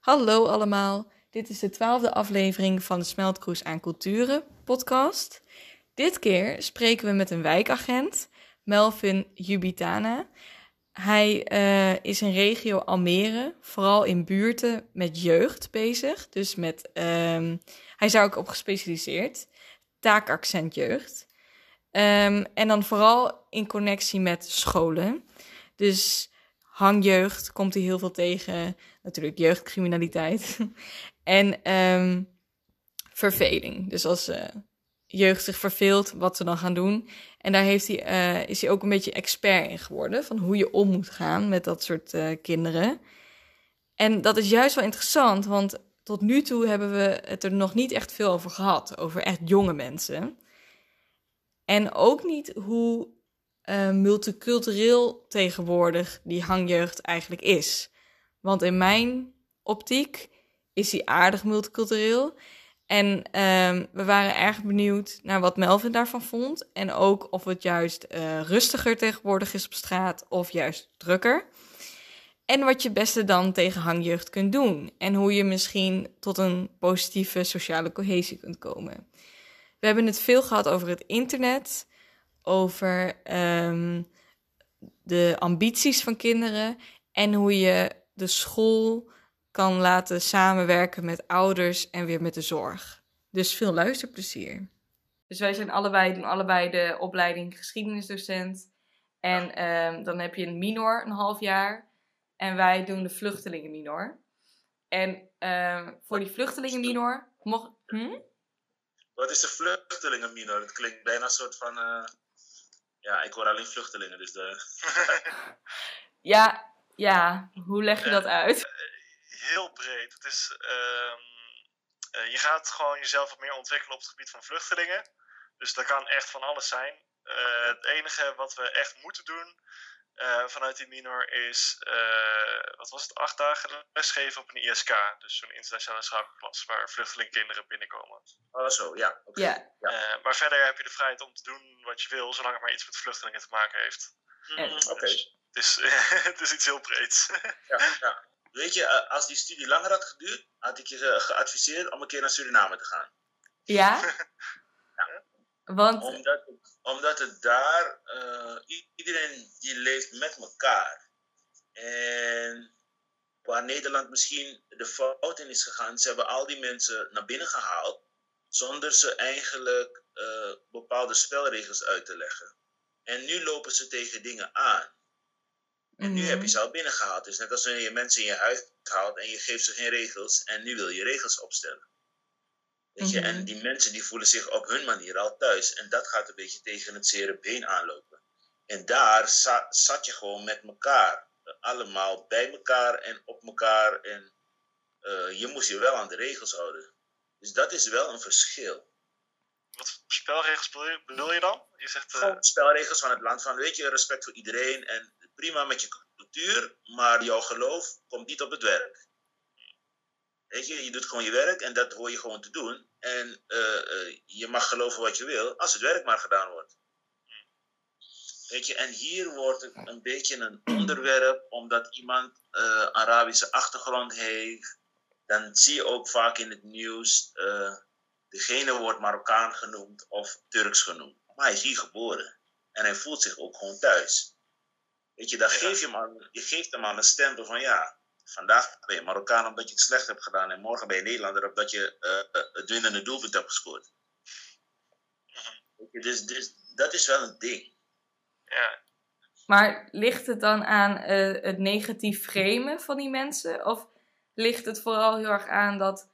Hallo allemaal, dit is de twaalfde aflevering van de Smeltkroes aan Culturen podcast. Dit keer spreken we met een wijkagent, Melvin Jubitana. Hij uh, is in regio Almere, vooral in buurten met jeugd bezig. Dus met, um, hij daar ook op gespecialiseerd, taakaccent jeugd. Um, en dan vooral in connectie met scholen. Dus hangjeugd komt hij heel veel tegen. Natuurlijk jeugdcriminaliteit. en um, verveling. Dus als uh, jeugd zich verveelt, wat ze dan gaan doen. En daar heeft hij, uh, is hij ook een beetje expert in geworden. Van hoe je om moet gaan met dat soort uh, kinderen. En dat is juist wel interessant, want tot nu toe hebben we het er nog niet echt veel over gehad. Over echt jonge mensen. En ook niet hoe uh, multicultureel tegenwoordig die hangjeugd eigenlijk is. Want in mijn optiek is hij aardig multicultureel. En um, we waren erg benieuwd naar wat Melvin daarvan vond. En ook of het juist uh, rustiger tegenwoordig is op straat of juist drukker. En wat je beste dan tegen hangjeugd kunt doen. En hoe je misschien tot een positieve sociale cohesie kunt komen. We hebben het veel gehad over het internet, over um, de ambities van kinderen en hoe je de school kan laten samenwerken met ouders en weer met de zorg. Dus veel luisterplezier. Dus wij zijn allebei, doen allebei de opleiding geschiedenisdocent. En um, dan heb je een minor, een half jaar. En wij doen de vluchtelingen minor. En um, voor die vluchtelingen minor mocht. Hm? Wat is de vluchtelingen minor? Het klinkt bijna een soort van. Uh... Ja, ik hoor alleen vluchtelingen, dus de. ja, ja, hoe leg je dat uit? Heel breed. Het is, um, uh, je gaat gewoon jezelf wat meer ontwikkelen op het gebied van vluchtelingen. Dus dat kan echt van alles zijn. Uh, het enige wat we echt moeten doen uh, vanuit die minor is, wat was het, acht dagen lesgeven op een ISK. Dus zo'n internationale schakelklas waar vluchtelingkinderen binnenkomen. Oh, zo, ja. Okay. Ja. ja. maar verder heb je de vrijheid om te doen wat je wil, zolang het maar iets met vluchtelingen te maken heeft. Mm, Oké. Okay. Dus, het, is, het is iets heel breeds. ja, ja. Weet je, als die studie langer had geduurd, had ik je geadviseerd om een keer naar Suriname te gaan. Ja? ja. Want... Omdat, omdat het daar, uh, iedereen die leeft met elkaar. En waar Nederland misschien de fout in is gegaan, ze hebben al die mensen naar binnen gehaald, zonder ze eigenlijk uh, bepaalde spelregels uit te leggen. En nu lopen ze tegen dingen aan. En nu heb je ze al binnengehaald. Dus net als wanneer je mensen in je huis haalt en je geeft ze geen regels en nu wil je regels opstellen. Weet je? En die mensen die voelen zich op hun manier al thuis. En dat gaat een beetje tegen het zere been aanlopen. En daar za zat je gewoon met elkaar. Allemaal bij elkaar en op elkaar. En uh, je moest je wel aan de regels houden. Dus dat is wel een verschil. Wat voor spelregels bedoel je dan? Je zegt, uh... spelregels van het land. Van weet je, respect voor iedereen. En prima met je cultuur, maar jouw geloof komt niet op het werk. Weet je, je doet gewoon je werk en dat hoor je gewoon te doen. En uh, uh, je mag geloven wat je wil, als het werk maar gedaan wordt. Weet je, en hier wordt het een beetje een onderwerp, omdat iemand uh, Arabische achtergrond heeft. Dan zie je ook vaak in het nieuws, degene wordt Marokkaan genoemd of Turks genoemd. Maar hij is hier geboren. En hij voelt zich ook gewoon thuis. Weet je, dan geef je, man, je geeft hem aan een stempel van ja, vandaag ben je Marokkaan omdat je het slecht hebt gedaan en morgen ben je Nederlander omdat je uh, het winnende doelpunt hebt gescoord. Je, dus, dus dat is wel een ding. Ja. Maar ligt het dan aan uh, het negatief framen van die mensen? Of ligt het vooral heel erg aan dat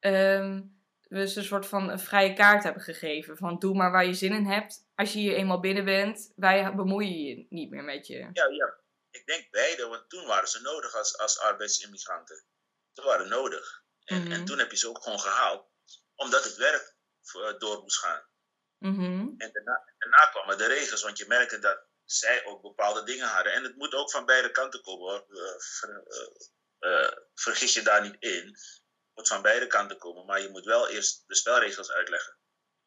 um, we ze een soort van een vrije kaart hebben gegeven? Van doe maar waar je zin in hebt. Als je hier eenmaal binnen bent, wij bemoeien je niet meer met je. Ja, ja. Ik denk beide, want toen waren ze nodig als, als arbeidsimmigranten. Ze waren nodig. En, mm -hmm. en toen heb je ze ook gewoon gehaald, omdat het werk door moest gaan. Mm -hmm. En daarna, daarna kwamen de regels, want je merkte dat zij ook bepaalde dingen hadden. En het moet ook van beide kanten komen. Uh, ver, uh, uh, vergis je daar niet in. Het moet van beide kanten komen, maar je moet wel eerst de spelregels uitleggen.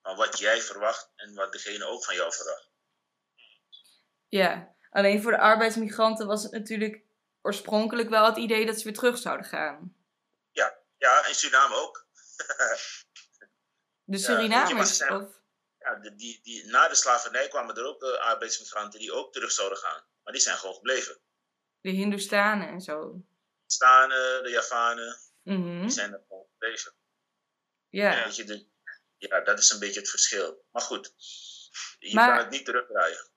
Van wat jij verwacht en wat degene ook van jou verwacht. Ja, alleen voor de arbeidsmigranten was het natuurlijk oorspronkelijk wel het idee dat ze weer terug zouden gaan. Ja, ja in Suriname ook. De Ja, Surinamers? zeggen? of, Ja, die, die, na de slavernij kwamen er ook eh, arbeidsmigranten die ook terug zouden gaan. Maar die zijn gewoon gebleven. de Hindoestanen en zo. De de Javanen, Mhm. die zijn er gewoon gebleven. Ja. Ja. Weet je, de, ja, dat is een beetje het verschil. Maar goed, je Maar- kan het niet terugdraaien.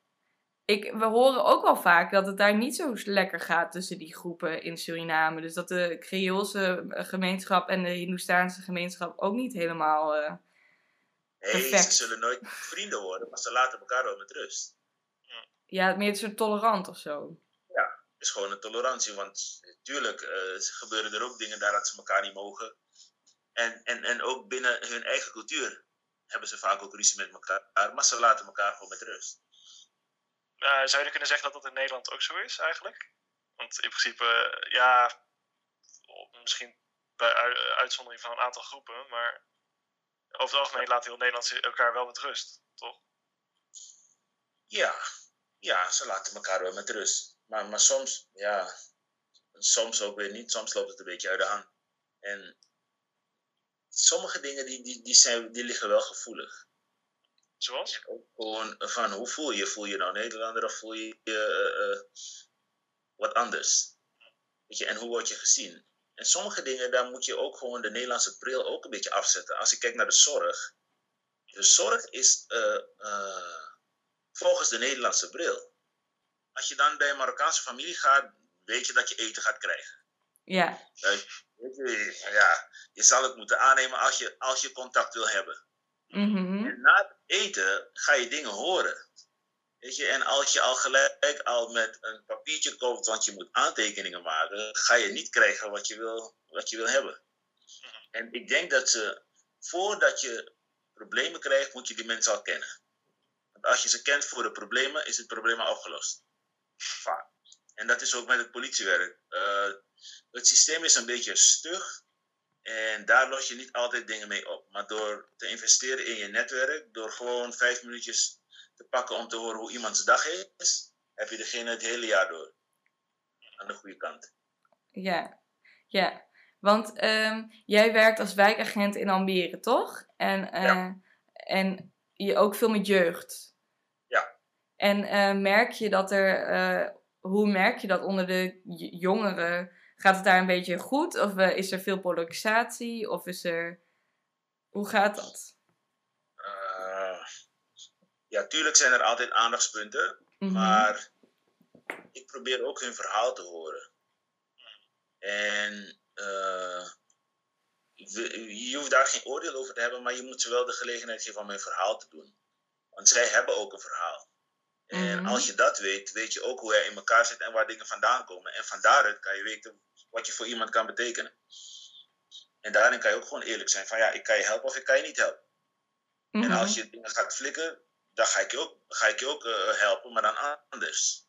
Ik, we horen ook wel vaak dat het daar niet zo lekker gaat tussen die groepen in Suriname. Dus dat de Creoolse gemeenschap en de Hindoestaanse gemeenschap ook niet helemaal. eh, Nee, Perfect. ze zullen nooit vrienden worden, maar ze laten elkaar wel met rust. ja, meer soort tolerant of zo. Het is gewoon een tolerantie, want natuurlijk eh, gebeuren er ook dingen daar dat ze elkaar niet mogen. En, en, en ook binnen hun eigen cultuur hebben ze vaak ook ruzie met elkaar, maar ze laten elkaar gewoon met rust. Eh, zou je kunnen zeggen dat dat in Nederland ook zo is eigenlijk? Want in principe, eh, ja, misschien bij ui- uitzondering van een aantal groepen, maar over het algemeen laten heel Nederlanders elkaar wel met rust, toch? Ja, ja, ze laten elkaar wel met rust. Maar, maar soms, ja, soms ook weer niet. Soms loopt het een beetje uit de hand. En sommige dingen die, die, die, zijn, die liggen wel gevoelig. Zoals? Ook gewoon van hoe voel je? Voel je nou Nederlander of voel je je eh, eh, wat anders? Weet je, en hoe word je gezien? En sommige dingen, daar moet je ook gewoon de Nederlandse bril ook een beetje afzetten. Als ik kijk naar de zorg. De zorg is eh, eh, volgens de Nederlandse bril. Als je dan bij een Marokkaanse familie gaat, weet je dat je eten gaat krijgen. Ja, Weet je, ja, je zal het moeten aannemen als je, als je contact wil hebben. Mhm. En na het eten ga je dingen horen. Weet je, en als je al gelijk al met een papiertje komt, want je moet aantekeningen maken, ga je niet krijgen wat je wil, wat je wil hebben. En ik denk dat ze, voordat je problemen krijgt, moet je die mensen al kennen. Want als je ze kent voor de problemen, is het probleem al opgelost. Vaak. En dat is ook met het politiewerk. Eh, het systeem is een beetje stug. En daar los je niet altijd dingen mee op. Maar door te investeren in je netwerk, door gewoon vijf minuutjes te pakken om te horen hoe iemands dag is, heb je degene het hele jaar door. Aan de goede kant. ja, ja. Want ehm, jij werkt als wijkagent in Almere, toch? En, eh, Ja. en je ook veel met jeugd. Ja. En eh, merk je dat er, eh, hoe merk je dat onder de jongeren? Gaat het daar een beetje goed? Of eh, is er veel polarisatie? Of is er, hoe gaat dat? Eh, ja, tuurlijk zijn er altijd aandachtspunten. Mhm. Maar ik probeer ook hun verhaal te horen. En eh, je hoeft daar geen oordeel over te hebben, maar je moet ze wel de gelegenheid geven om hun verhaal te doen. Want zij hebben ook een verhaal. En Mhm. als je dat weet, weet je ook hoe hij in elkaar zit en waar dingen vandaan komen. En van daaruit kan je weten wat je voor iemand kan betekenen. En daarin kan je ook gewoon eerlijk zijn van ja, ik kan je helpen of ik kan je niet helpen. En Mhm. als je dingen gaat flikken, dan ga ik je ook, ga ik je ook eh, helpen, maar dan anders.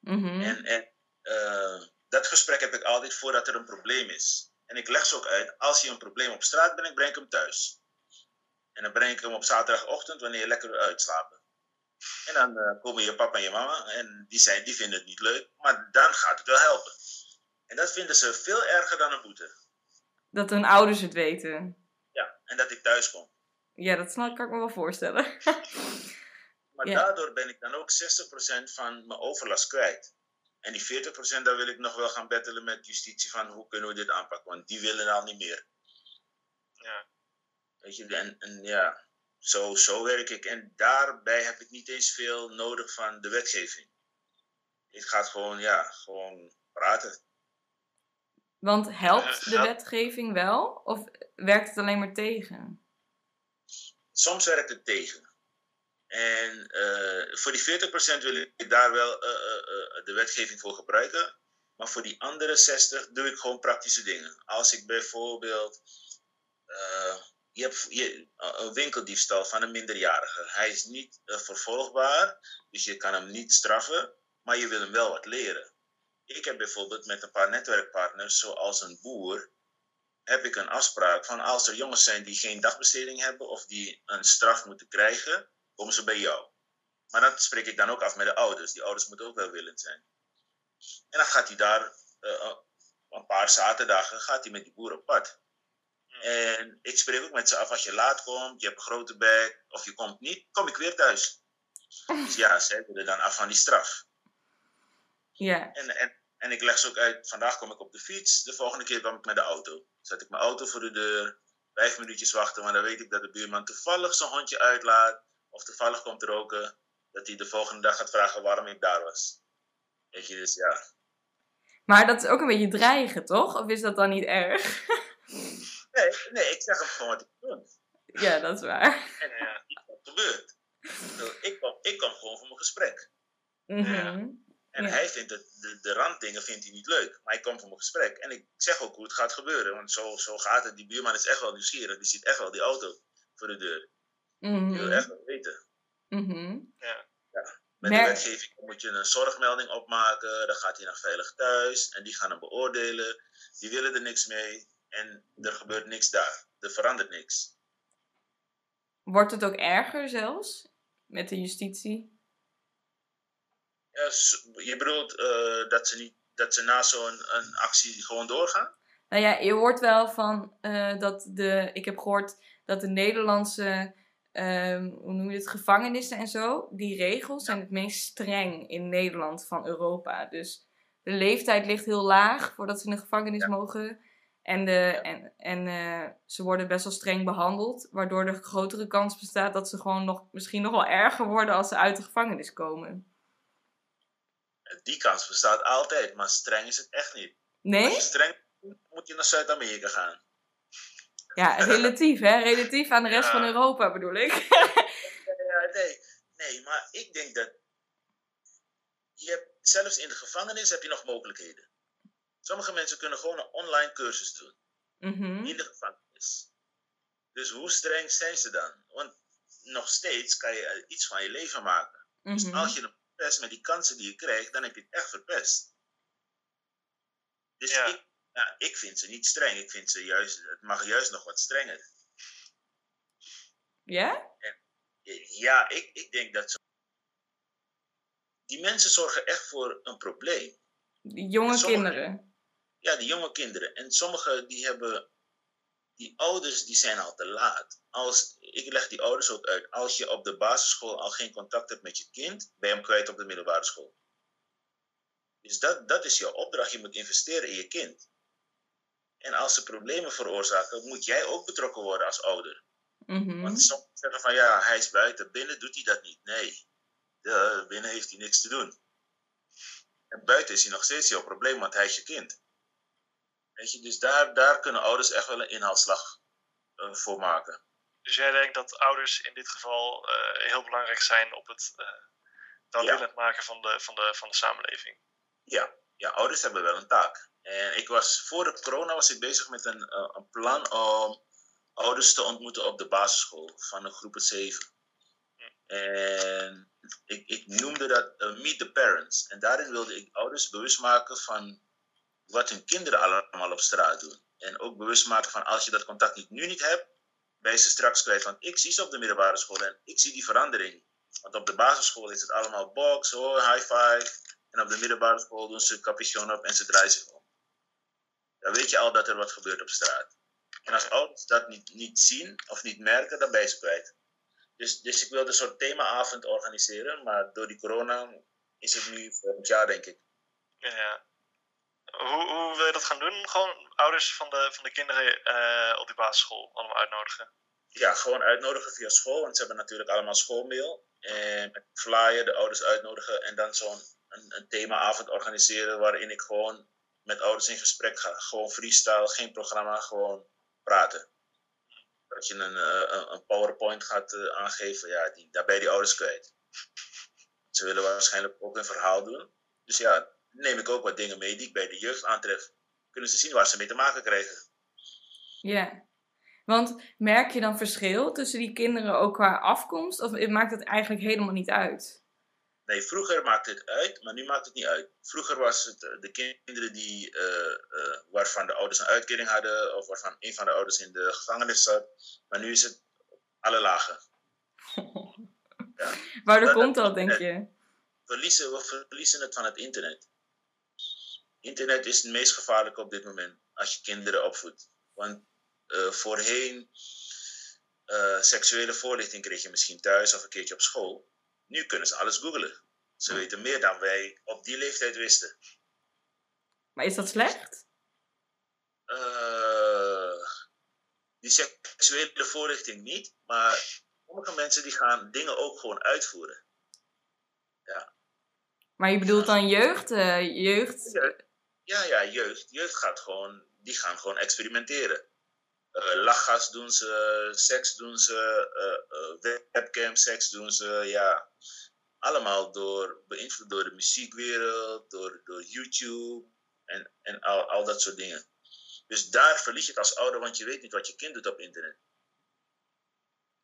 Mhm. En, en eh, dat gesprek heb ik altijd voordat er een probleem is. En ik leg ze ook uit, als je een probleem op straat brengt, breng ik hem thuis. En dan breng ik hem op zaterdagochtend wanneer je lekker wil uitslapen. En dan eh, komen je papa en je mama en die, zijn, die vinden het niet leuk, maar dan gaat het wel helpen. En dat vinden ze veel erger dan een boete. Dat hun ouders het weten. Ja, en dat ik thuis kom. Ja, dat snap, kan ik me wel voorstellen. Maar Ja. daardoor ben ik dan ook 60% van mijn overlast kwijt. En die 40% daar wil ik nog wel gaan bettelen met justitie van hoe kunnen we dit aanpakken. Want die willen al niet meer. Ja. Weet je, en, en ja, zo, zo werk ik. En daarbij heb ik niet eens veel nodig van de wetgeving. Het gaat gewoon, ja, gewoon praten. Want helpt Eh, de wetgeving wel? Of werkt het alleen maar tegen? Soms werkt het tegen. En eh, voor die 40% wil ik daar wel eh, de wetgeving voor gebruiken. Maar voor die andere 60 doe ik gewoon praktische dingen. Als ik bijvoorbeeld. je hebt je, een winkeldiefstal van een minderjarige. Hij is niet vervolgbaar, dus je kan hem niet straffen, maar je wil hem wel wat leren. Ik heb bijvoorbeeld met een paar netwerkpartners, zoals een boer, heb ik een afspraak van als er jongens zijn die geen dagbesteding hebben of die een straf moeten krijgen, komen ze bij jou. Maar dat spreek ik dan ook af met de ouders. Die ouders moeten ook wel willend zijn. En dan gaat hij daar uh, een paar zaterdagen gaat hij met die boer op pad. En ik spreek ook met ze af, als je laat komt, je hebt een grote bek, of je komt niet, kom ik weer thuis. Dus ja, ze willen dan af van die straf. Ja. En, en, en ik leg ze ook uit, vandaag kom ik op de fiets, de volgende keer kom ik met de auto. Zet ik mijn auto voor de deur, vijf minuutjes wachten, maar dan weet ik dat de buurman toevallig zijn hondje uitlaat, of toevallig komt roken, dat hij de volgende dag gaat vragen waarom ik daar was. Weet je, dus ja. Maar dat is ook een beetje dreigen, toch? Of is dat dan niet erg? Nee, nee ik zeg hem gewoon wat ik doe. Ja, dat is waar. En ja, wat gebeurt. Ik kom, ik kom gewoon voor mijn gesprek. Mhm. En Ja. hij vindt het, de, de randdingen vindt hij niet leuk. Maar ik kom voor mijn gesprek. En ik zeg ook hoe het gaat gebeuren. Want zo, zo gaat het. Die buurman is echt wel nieuwsgierig. Die ziet echt wel die auto voor de deur. Die wil Mhm. echt wel weten. Mhm. Met Mer- de wetgeving moet je een zorgmelding opmaken. Dan gaat hij naar veilig thuis. En die gaan hem beoordelen. Die willen er niks mee. En er gebeurt niks daar. Er verandert niks. Wordt het ook erger zelfs? Met de justitie? Ja, s- je bedoelt eh, dat, ze niet, dat ze na zo'n een actie gewoon doorgaan? Nou ja, je hoort wel van eh, dat de. Ik heb gehoord dat de Nederlandse. ehm, hoe noem je het? Gevangenissen en zo. Die regels zijn het meest streng in Nederland van Europa. Dus de leeftijd ligt heel laag voordat ze in de gevangenis Ja. mogen. En, de, en, en eh, ze worden best wel streng behandeld. Waardoor de grotere kans bestaat dat ze gewoon nog, misschien nog wel erger worden als ze uit de gevangenis komen. Die kans bestaat altijd. Maar streng is het echt niet. Als Nee? je streng moet je naar Zuid-Amerika gaan. Ja, relatief hè? Relatief aan de rest Ja. van Europa bedoel ik. Ja, nee, nee, maar ik denk dat je hebt, zelfs in de gevangenis heb je nog mogelijkheden. Sommige mensen kunnen gewoon een online cursus doen Mhm. in de gevangenis. Dus hoe streng zijn ze dan? Want nog steeds kan je iets van je leven maken. Dus Mhm. als je het verpest met die kansen die je krijgt, dan heb je het echt verpest. Dus Ja. ik, ja, ik vind ze niet streng. Ik vind ze juist, het mag juist nog wat strenger. Ja? Ja, ik, ik denk dat zo. Die mensen zorgen echt voor een probleem. Die jonge Sommige- kinderen. Ja, die jonge kinderen. En sommigen die hebben. Die ouders die zijn al te laat. Als, ik leg die ouders ook uit. Als je op de basisschool al geen contact hebt met je kind, ben je hem kwijt op de middelbare school. Dus dat, dat is jouw opdracht. Je moet investeren in je kind. En als ze problemen veroorzaken, moet jij ook betrokken worden als ouder. Mhm. Want sommigen zeggen van ja, hij is buiten. Binnen doet hij dat niet. Nee. De, binnen heeft hij niks te doen. En buiten is hij nog steeds jouw probleem, want hij is je kind. Weet je, dus daar, daar kunnen ouders echt wel een inhaalslag eh, voor maken. Dus jij denkt dat ouders in dit geval eh, heel belangrijk zijn op het uh, welwillend maken van de, van, de, van de samenleving? Ja, ja, ouders hebben wel een taak. En ik was voor de corona was ik bezig met een, een plan om ouders te ontmoeten op de basisschool van de groepen 7. En ik, ik noemde dat Meet the Parents. En daarin wilde ik ouders bewust maken van wat hun kinderen allemaal op straat doen. En ook bewust maken van als je dat contact niet, nu niet hebt, ben je ze straks kwijt. Want ik zie ze op de middelbare school en ik zie die verandering. Want op de basisschool is het allemaal box, hoor, high five. En op de middelbare school doen ze capuchon op en ze draaien zich om. Dan weet je al dat er wat gebeurt op straat. En als ouders dat niet, niet zien of niet merken, dan ben je ze kwijt. Dus, dus ik wilde een soort themaavond organiseren, maar door die corona is het nu volgend jaar, denk ik. Ja. Hoe, hoe wil je dat gaan doen? Gewoon ouders van de, van de kinderen uh, op die basisschool allemaal uitnodigen? Ja, gewoon uitnodigen via school, want ze hebben natuurlijk allemaal schoolmail. En met flyer de ouders uitnodigen en dan zo'n een, een themaavond organiseren waarin ik gewoon met ouders in gesprek ga. Gewoon freestyle, geen programma, gewoon praten. Dat je een, een, een PowerPoint gaat uh, aangeven, ja, die, daar die ouders kwijt. Ze willen waarschijnlijk ook een verhaal doen. Dus ja, neem ik ook wat dingen mee die ik bij de jeugd aantref. Kunnen ze zien waar ze mee te maken krijgen. Ja, want merk je dan verschil tussen die kinderen ook qua afkomst? Of maakt het eigenlijk helemaal niet uit? Nee, vroeger maakte het uit, maar nu maakt het niet uit. Vroeger was het de kinderen die, uh, uh, waarvan de ouders een uitkering hadden, of waarvan een van de ouders in de gevangenis zat. Maar nu is het alle lagen. Ja. Waardoor komt dat- dat, denk je? Verliezen, we verliezen het van het internet. Internet is het meest gevaarlijke op dit moment als je kinderen opvoedt. Want eh, voorheen, eh, seksuele voorlichting kreeg je misschien thuis of een keertje op school. Nu kunnen ze alles googlen. Ze weten meer dan wij op die leeftijd wisten. Maar is dat slecht? Eh, die seksuele voorlichting niet, maar sommige mensen die gaan dingen ook gewoon uitvoeren. Maar je bedoelt dan jeugd? jeugd? Ja, ja, jeugd. Jeugd gaat gewoon, die gaan gewoon experimenteren. Eh, lachgas doen ze, seks doen ze, eh, eh, webcam seks doen ze, ja. Allemaal door, beïnvloed door de muziekwereld, door, door YouTube en, en al, al dat soort dingen. Dus daar verlies je het als ouder, want je weet niet wat je kind doet op internet.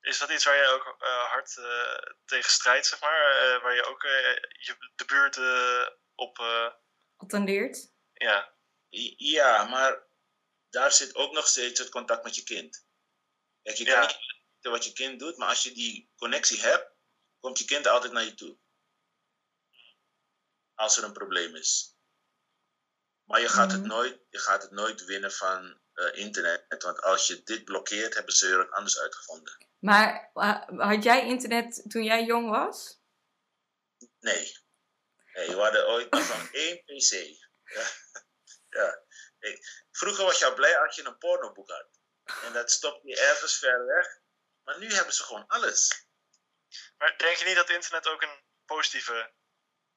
Is dat iets waar je ook eh, hard eh, tegen strijdt, zeg maar? Eh, waar je ook eh, je, de buurt eh, op... Attendeert? Ja, Ja, maar daar zit ook nog steeds het contact met je kind. Kijk, je kan niet weten wat je kind doet, maar als je die connectie hebt, komt je kind altijd naar je toe. Als er een probleem is. Maar je gaat, het, Mhm. nooit, je gaat het nooit winnen van eh, internet. Want als je dit blokkeert, hebben ze er wat anders uitgevonden. Maar ha- had jij internet toen jij jong was? Nee. Nee, we hadden ooit nog van één PC. Ja. ja. Ik- vroeger was je al blij als je een pornoboek had. En dat stopte je ergens ver weg. Maar nu hebben ze gewoon alles. maar denk je niet dat internet ook een positieve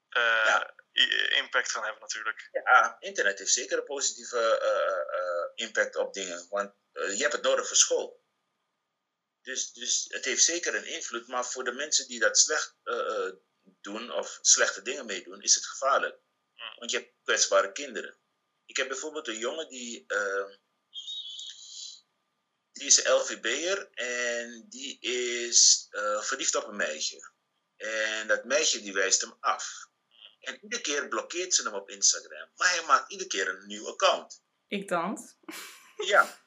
eh, Ja. impact kan hebben natuurlijk? Ja, internet heeft zeker een positieve eh, eh, impact op dingen. Want je hebt het nodig voor school. Dus, dus het heeft zeker een invloed. Maar voor de mensen die dat slecht doen of slechte dingen meedoen, is het gevaarlijk. Want je hebt kwetsbare kinderen. Ik heb bijvoorbeeld een jongen die. eh, die is een LVB'er en die is eh, verliefd op een meisje. En dat meisje die wijst hem af. En iedere keer blokkeert ze hem op Instagram. Maar hij maakt iedere keer een nieuw account. Ik dans. Ja.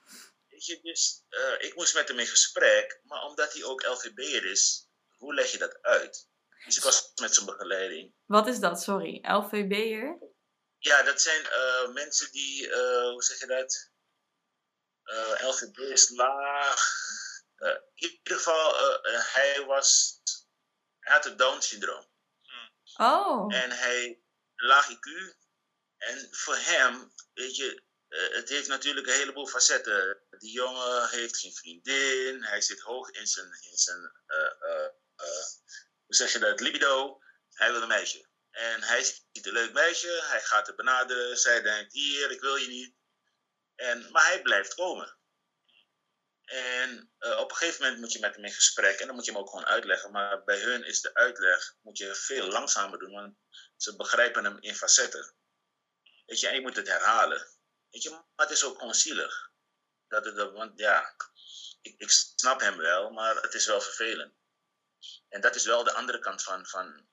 Weet je, dus eh, ik moest met hem in gesprek. Maar omdat hij ook LVB'er is, hoe leg je dat uit? Dus ik was met zijn begeleiding. Wat is dat? Sorry. LVB'er? Ja, dat zijn eh, mensen die, eh, hoe zeg je dat? Eh LVB is laag. In ieder geval, hij was, hij had het Down-syndroom. Oh. En hij, laag IQ. En voor hem, weet je, het heeft natuurlijk een heleboel facetten. Die jongen heeft geen vriendin. Hij zit hoog in zijn, in zijn eh, eh, eh, hoe zeg je dat, libido. Hij wil een meisje. En hij ziet een leuk meisje. Hij gaat haar benaderen. Zij denkt, hier, ik wil je niet. En, maar hij blijft komen. En eh, op een gegeven moment moet je met hem in gesprek. En dan moet je hem ook gewoon uitleggen. Maar bij hun is de uitleg moet je veel langzamer doen. Want ze begrijpen hem in facetten. Weet je, en je moet het herhalen. Weet je, maar het is ook gewoon zielig. Dat het, want ja, ik, ik snap hem wel, maar het is wel vervelend. En dat is wel de andere kant van, van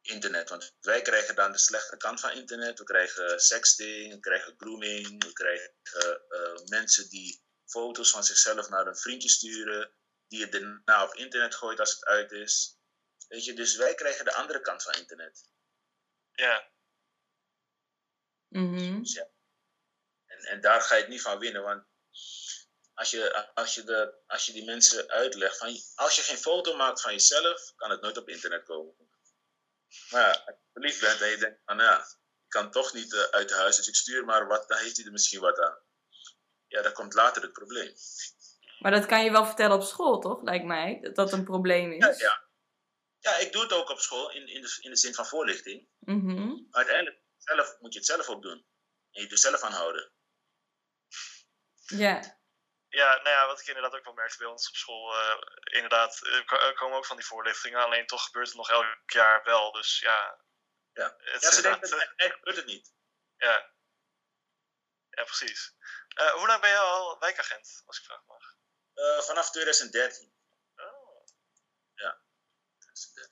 internet. Want wij krijgen dan de slechte kant van internet. We krijgen sexting, we krijgen grooming, we krijgen eh, mensen die foto's van zichzelf naar een vriendje sturen, die het daarna op internet gooit als het uit is. Weet je, dus wij krijgen de andere kant van internet. Ja, Mhm. En, en daar ga je het niet van winnen, want als je, als je, de, als je die mensen uitlegt, van, als je geen foto maakt van jezelf, kan het nooit op internet komen. Maar ja, als je verliefd bent en je denkt van ja, ik kan toch niet uh, uit huis, dus ik stuur maar wat, dan heeft hij er misschien wat aan. Ja, dan komt later het probleem. Maar dat kan je wel vertellen op school, toch? Lijkt mij, dat dat een probleem is. Ja, ja. ja ik doe het ook op school, in, in, de, in de zin van voorlichting. Mm -hmm. Maar uiteindelijk zelf, moet je het zelf ook doen. En je er zelf aan houden. Ja. Ja, nou ja, wat ik inderdaad ook wel merkte bij ons op school. Uh, inderdaad, er komen ook van die voorlichtingen. Alleen toch gebeurt het nog elk jaar wel. Dus ja. Ja, het ja ze denken, dat echt gebeurt het niet. Ja. Ja, precies. Uh, hoe lang ben je al wijkagent, als ik vraag mag? Uh, vanaf 2013. Oh. Ja.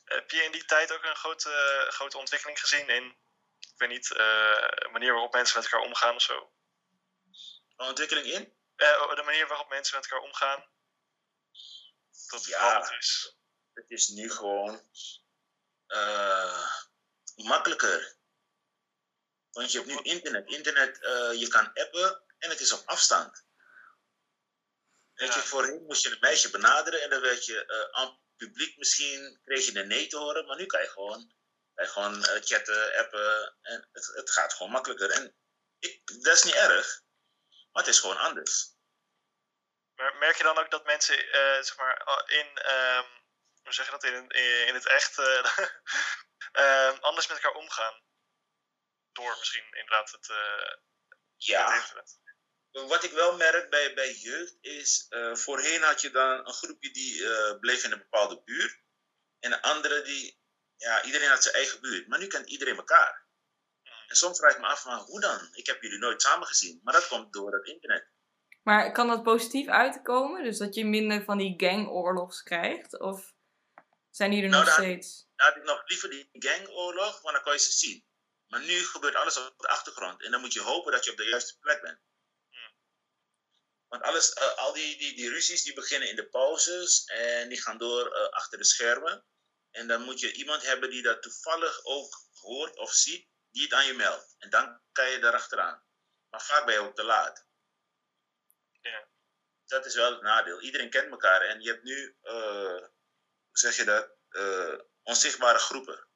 Heb je in die tijd ook een grote, grote ontwikkeling gezien in, ik weet niet, uh, manier waarop mensen met elkaar omgaan of zo? Een ontwikkeling in? Uh, de manier waarop mensen met elkaar omgaan. Dat ja. is. het is nu gewoon uh, makkelijker. Want je hebt nu internet. Internet, uh, je kan appen en het is op afstand. Weet je, voorheen moest je een meisje benaderen en dan werd je aan publiek misschien, kreeg je een nee te horen, maar nu kan je gewoon, kan je gewoon chatten, appen en het, het gaat gewoon makkelijker. En ik, dat is niet erg, maar het is gewoon anders. Maar merk je dan ook dat mensen, uh, zeg maar, in, um, hoe zeg je dat, in, in het echt uh, anders met elkaar omgaan? Door misschien inderdaad het, uh, ja. Het internet. Wat ik wel merk bij, bij jeugd is, voorheen had je dan een groepje die bleef in een bepaalde buurt. En een andere die, ja, iedereen had zijn eigen buurt. Maar nu kent iedereen elkaar. En soms vraag ik me af, van, hoe dan? Ik heb jullie nooit samen gezien. Maar dat komt door het internet. Maar kan dat positief uitkomen? Dus dat je minder van die gangoorlogs krijgt? Of zijn die er nou, nog steeds? Had ik nog liever die gangoorlog, want dan kan je ze zien. Maar nu gebeurt alles op de achtergrond. En dan moet je hopen dat je op de juiste plek bent. Want alles, uh, al die, die, die ruzies die beginnen in de pauzes en die gaan door uh, achter de schermen. En dan moet je iemand hebben die dat toevallig ook hoort of ziet, die het aan je meldt. En dan kan je erachteraan. Maar vaak ben je ook te laat. Ja. Dat is wel het nadeel. Iedereen kent elkaar en je hebt nu, uh, hoe zeg je dat, uh, onzichtbare groepen.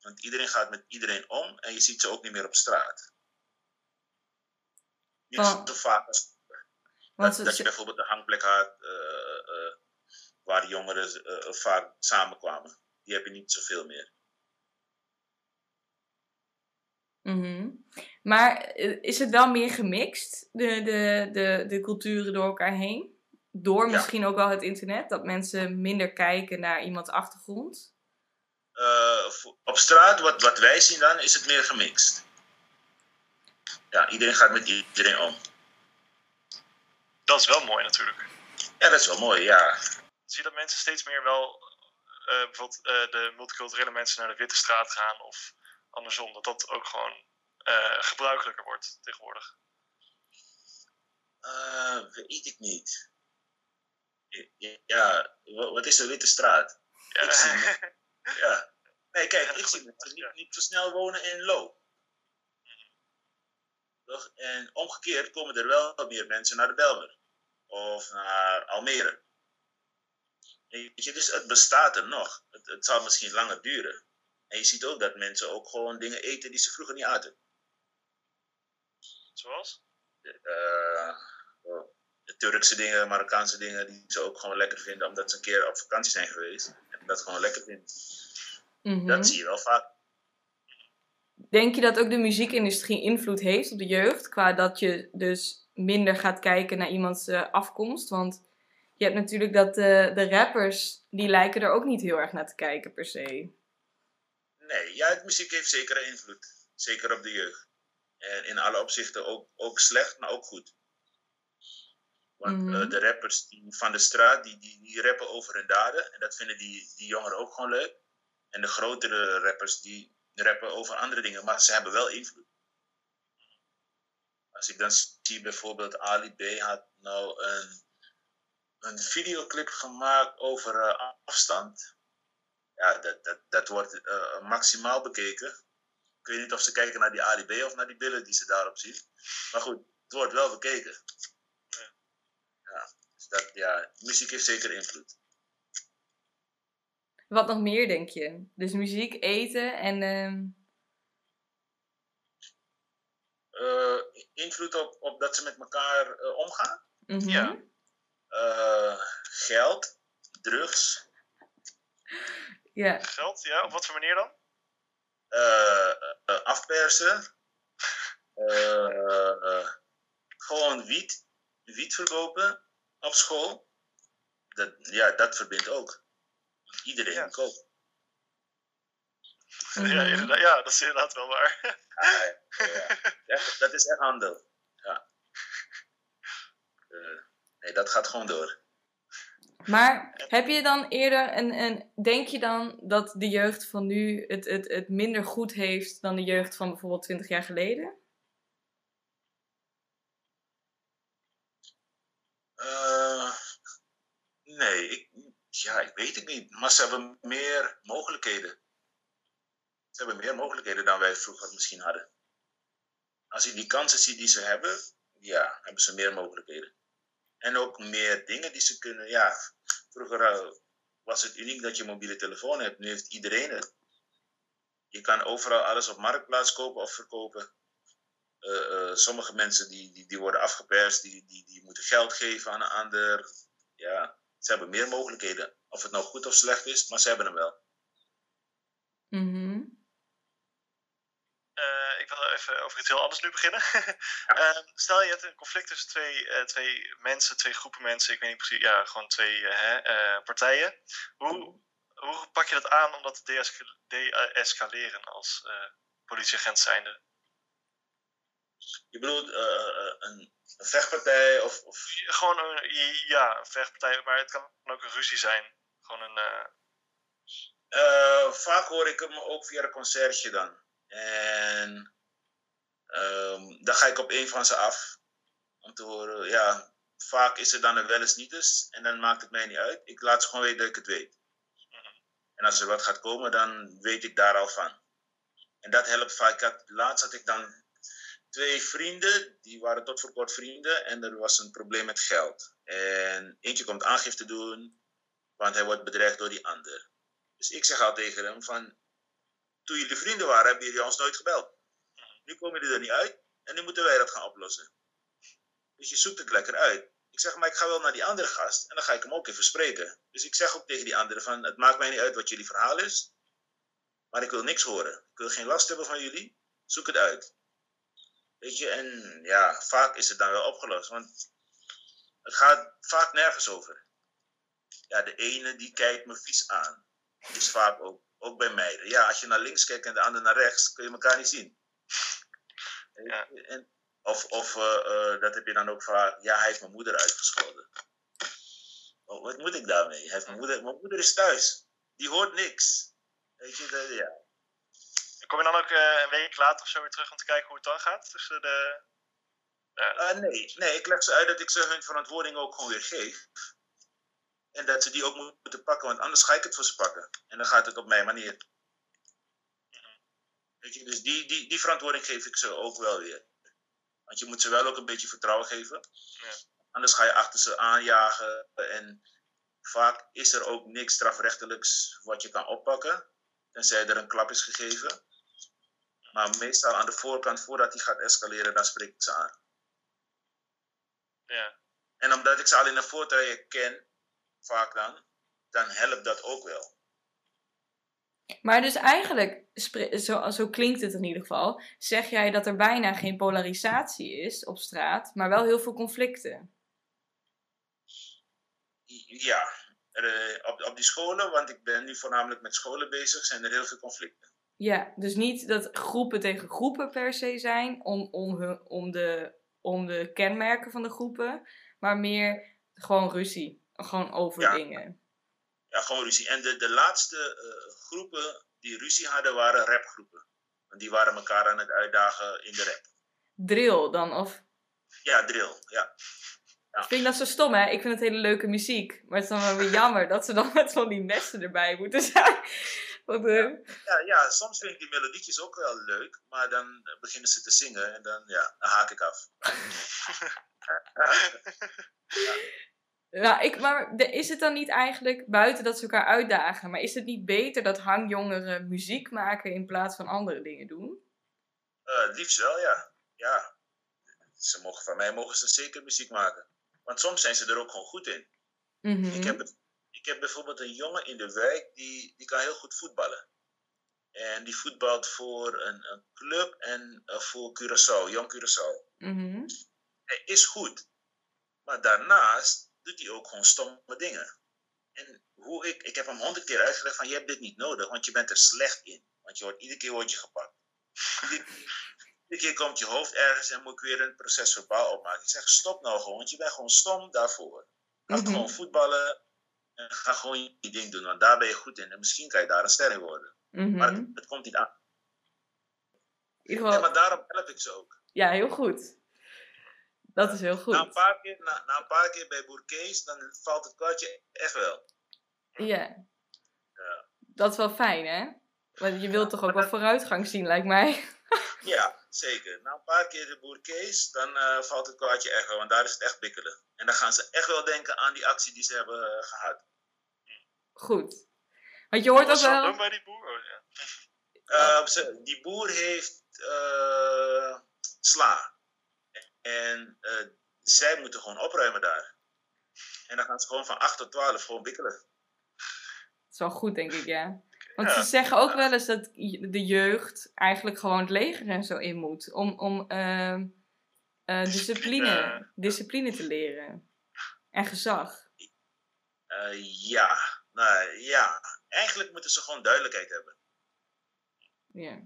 Want iedereen gaat met iedereen om en je ziet ze ook niet meer op straat. Niet oh. zo vaak als dat, dat, je bijvoorbeeld een hangplek had uh, waar jongeren vaak samenkwamen. Die heb je niet zoveel meer. Mm maar eh, is het wel meer gemixt, de, de, de, de culturen door elkaar heen? Door misschien ook wel het internet, dat mensen minder kijken naar iemands achtergrond? Uh, op straat, wat, wat wij zien dan, is het meer gemixt. Ja, iedereen gaat met iedereen om. Dat is wel mooi natuurlijk. Ja, dat is wel mooi, ja. Zie je dat mensen steeds meer wel, uh, bijvoorbeeld uh, de multiculturele mensen naar de Witte Straat gaan of andersom, dat dat ook gewoon uh, gebruikelijker wordt tegenwoordig? Uh, weet ik niet. Ja, wat is de Witte Straat? Ja. Zie, ja. Nee, kijk, ik zie mensen niet, niet zo snel wonen in Lo. Toch? En omgekeerd komen er wel meer mensen naar de Belmer. Of naar Almere. Weet je, dus het bestaat er nog. Het, het zal misschien langer duren. En je ziet ook dat mensen ook gewoon dingen eten die ze vroeger niet aten. Zoals? Uh, de Turkse dingen, Marokkaanse dingen, die ze ook gewoon lekker vinden, omdat ze een keer op vakantie zijn geweest. En dat gewoon lekker vinden. Mhm. Dat zie je wel vaak. Denk je dat ook de muziekindustrie invloed heeft op de jeugd? Qua dat je dus minder gaat kijken naar iemands uh, afkomst? Want je hebt natuurlijk dat de, de rappers, die lijken er ook niet heel erg naar te kijken per se. Nee, ja, muziek heeft zeker invloed. Zeker op de jeugd. En in alle opzichten ook, ook slecht, maar ook goed. Want mm -hmm. de rappers die, van de straat, die, die, die rappen over hun daden. En dat vinden die, die jongeren ook gewoon leuk. En de grotere rappers, die rappen over andere dingen. Maar ze hebben wel invloed. Als ik dan zie bijvoorbeeld Ali B had nou een, een videoclip gemaakt over uh, afstand. Ja, dat, dat, dat wordt uh, maximaal bekeken. Ik weet niet of ze kijken naar die Ali B of naar die billen die ze daarop zien. Maar goed, het wordt wel bekeken. Ja, dus dat, ja muziek heeft zeker invloed. Wat nog meer, denk je? Dus muziek, eten en... Uh, invloed op, op dat ze met elkaar uh, omgaan? Mm -hmm. Ja. Uh, geld, drugs. Ja. Geld, ja. Op wat voor manier dan? uh, afpersen. Uh, gewoon wiet, wiet verkopen op school. Dat, ja, dat verbindt ook. Iedereen ja. koopt. Ja, inderdaad, ja, dat is inderdaad wel waar. ja, ja. dat is echt handel. Ja. nee, dat gaat gewoon door. Maar heb je dan eerder een, een. Denk je dan dat de jeugd van nu het, het, het minder goed heeft dan de jeugd van bijvoorbeeld 20 jaar geleden? Uh, nee, ik, Ja, ik weet het niet. Maar ze hebben meer mogelijkheden. Ze hebben meer mogelijkheden dan wij vroeger misschien hadden. Als je die kansen ziet die ze hebben, ja, hebben ze meer mogelijkheden. En ook meer dingen die ze kunnen. Ja, vroeger eh, was het uniek dat je mobiele telefoon hebt. Nu heeft iedereen het. Je kan overal alles op marktplaats kopen of verkopen. Eh, eh, sommige mensen die, die, die worden afgeperst, die, die, die moeten geld geven aan een ander. Ja, ze hebben meer mogelijkheden. Of het nou goed of slecht is, maar ze hebben hem wel. Mhm. Ik wil even over iets heel anders nu beginnen. Ehm, stel je hebt een conflict tussen twee, eh, twee mensen, twee groepen mensen, ik weet niet precies, ja, gewoon twee eh, eh, partijen. Hoe, hoe pak je dat aan om dat te deesca- de-escaleren als politieagent zijnde? Je bedoelt een, een vechtpartij of, of Gewoon een, ja, een vechtpartij, maar het kan ook een ruzie zijn. Gewoon een, vaak hoor ik hem ook via een concertje dan. En ehm, dan ga ik op een van ze af. Om te horen, ja, vaak is er dan een wel eens niet eens. En dan maakt het mij niet uit. Ik laat ze gewoon weten dat ik het weet. En als er wat gaat komen, dan weet ik daar al van. En dat helpt vaak. Had, laatst had ik dan twee vrienden, die waren tot voor kort vrienden. En er was een probleem met geld. En eentje komt aangifte doen, want hij wordt bedreigd door die ander. Dus ik zeg al tegen hem van, toen jullie vrienden waren, hebben jullie ons nooit gebeld. Nu komen jullie er niet uit en nu moeten wij dat gaan oplossen. Dus je zoekt het lekker uit. Ik zeg, maar ik ga wel naar die andere gast en dan ga ik hem ook even spreken. Dus ik zeg ook tegen die andere van, het maakt mij niet uit wat jullie verhaal is, maar ik wil niks horen. Ik wil geen last hebben van jullie, zoek het uit. Weet je, en ja, vaak is het dan wel opgelost, want het gaat vaak nergens over. Ja, de ene die kijkt me vies aan is vaak ook, ook bij meiden. Ja, als je naar links kijkt en de ander naar rechts, kun je elkaar niet zien. Ja. En, of of eh, eh, dat heb je dan ook vaak, ja, hij heeft mijn moeder uitgescholden. Oh, wat moet ik daarmee? Hij heeft mijn, moeder, mijn moeder is thuis. Die hoort niks. Weet je, dat- ja. Kom je dan ook eh, een week later of zo weer terug om te kijken hoe het dan gaat? Tussen de... Ja, Eh, nee, nee, ik leg ze uit dat ik ze hun verantwoording ook gewoon weer geef. En dat ze die ook moeten pakken, want anders ga ik het voor ze pakken. En dan gaat het op mijn manier. Weet je, dus die, die, die verantwoording geef ik ze ook wel weer. Want je moet ze wel ook een beetje vertrouwen geven. Ja. Anders ga je achter ze aanjagen. En vaak is er ook niks strafrechtelijks wat je kan oppakken. Tenzij er een klap is gegeven. Maar meestal aan de voorkant, voordat die gaat escaleren, dan spreek ik ze aan. ja. En omdat ik ze al in een voortraject ken, vaak dan, dan helpt dat ook wel. Maar dus eigenlijk, zo, zo klinkt het in ieder geval, zeg jij dat er bijna geen polarisatie is op straat, maar wel heel veel conflicten. Ja, er, eh, op, op die scholen, want ik ben nu voornamelijk met scholen bezig, zijn er heel veel conflicten. Ja, dus niet dat groepen tegen groepen per se zijn om, om, hun, om, de, om de kenmerken van de groepen, maar meer gewoon ruzie. Gewoon over Ja. dingen. Ja, gewoon ruzie. En de, de laatste eh, groepen die ruzie hadden, waren rapgroepen. Want die waren elkaar aan het uitdagen in de rap. Drill dan, of Ja, drill. Ja, Ik vind dat zo stom, hè? Ik vind het hele leuke muziek. Maar het is dan wel weer jammer dat ze dan met van die nesten erbij moeten zijn. Want, eh, ja, ja, soms vind ik die melodietjes ook wel leuk, maar dan beginnen ze te zingen en dan, ja, dan haak ik af. nou, ik, maar is het dan niet eigenlijk, buiten dat ze elkaar uitdagen, maar is het niet beter dat hangjongeren muziek maken in plaats van andere dingen doen? Eh, liefst wel, ja. Ja. Ze mogen, van mij mogen ze zeker muziek maken. Want soms zijn ze er ook gewoon goed in. Mhm. Ik, heb, het- ik heb bijvoorbeeld een jongen in de wijk, die, die kan heel goed voetballen. En die voetbalt voor een, een club en eh, voor Curaçao, Jong Curaçao. Mhm. Hij is goed. Maar daarnaast doet hij ook gewoon stomme dingen. En hoe ik, ik heb hem honderd keer uitgelegd van je hebt dit niet nodig, want je bent er slecht in. Want je wordt, iedere keer word je gepakt. Iedere, iedere keer komt je hoofd ergens en moet ik weer een proces verbaal opmaken. Ik zeg stop nou gewoon, want je bent gewoon stom daarvoor. Ga Mhm. gewoon voetballen en ga gewoon je ding doen, want daar ben je goed in. En misschien kan je daar een ster in worden. Mhm. Maar het, het komt niet aan. Ja, maar daarom help ik ze ook. ja, heel goed. Dat is heel Na een, goed. paar keer, na, na een paar keer bij Boer Kees, dan valt het kwartje echt wel. Ja. Ja. Dat is wel fijn, hè? Want je wilt toch ook wel vooruitgang zien, lijkt mij. Ja, zeker. Na een paar keer de boer Kees, dan eh, valt het kwaadje echt wel, want daar is het echt bikkelen. En dan gaan ze echt wel denken aan die actie die ze hebben eh, gehad. Goed. Want je hoort Wat was dat wel... doen bij die boer? Oh, ja. Eh, die boer heeft sla. En eh, zij moeten gewoon opruimen daar. En dan gaan ze gewoon van 8 tot 12 gewoon bikkelen. Dat is wel goed, denk ik, ja. Want Ja. ze zeggen ook wel eens dat de jeugd eigenlijk gewoon het leger en zo in moet. Om, om ehm, eh, discipline, Discipline. discipline te leren. En gezag. Eh, ja, nou ja. Eigenlijk moeten ze gewoon duidelijkheid hebben. Ja.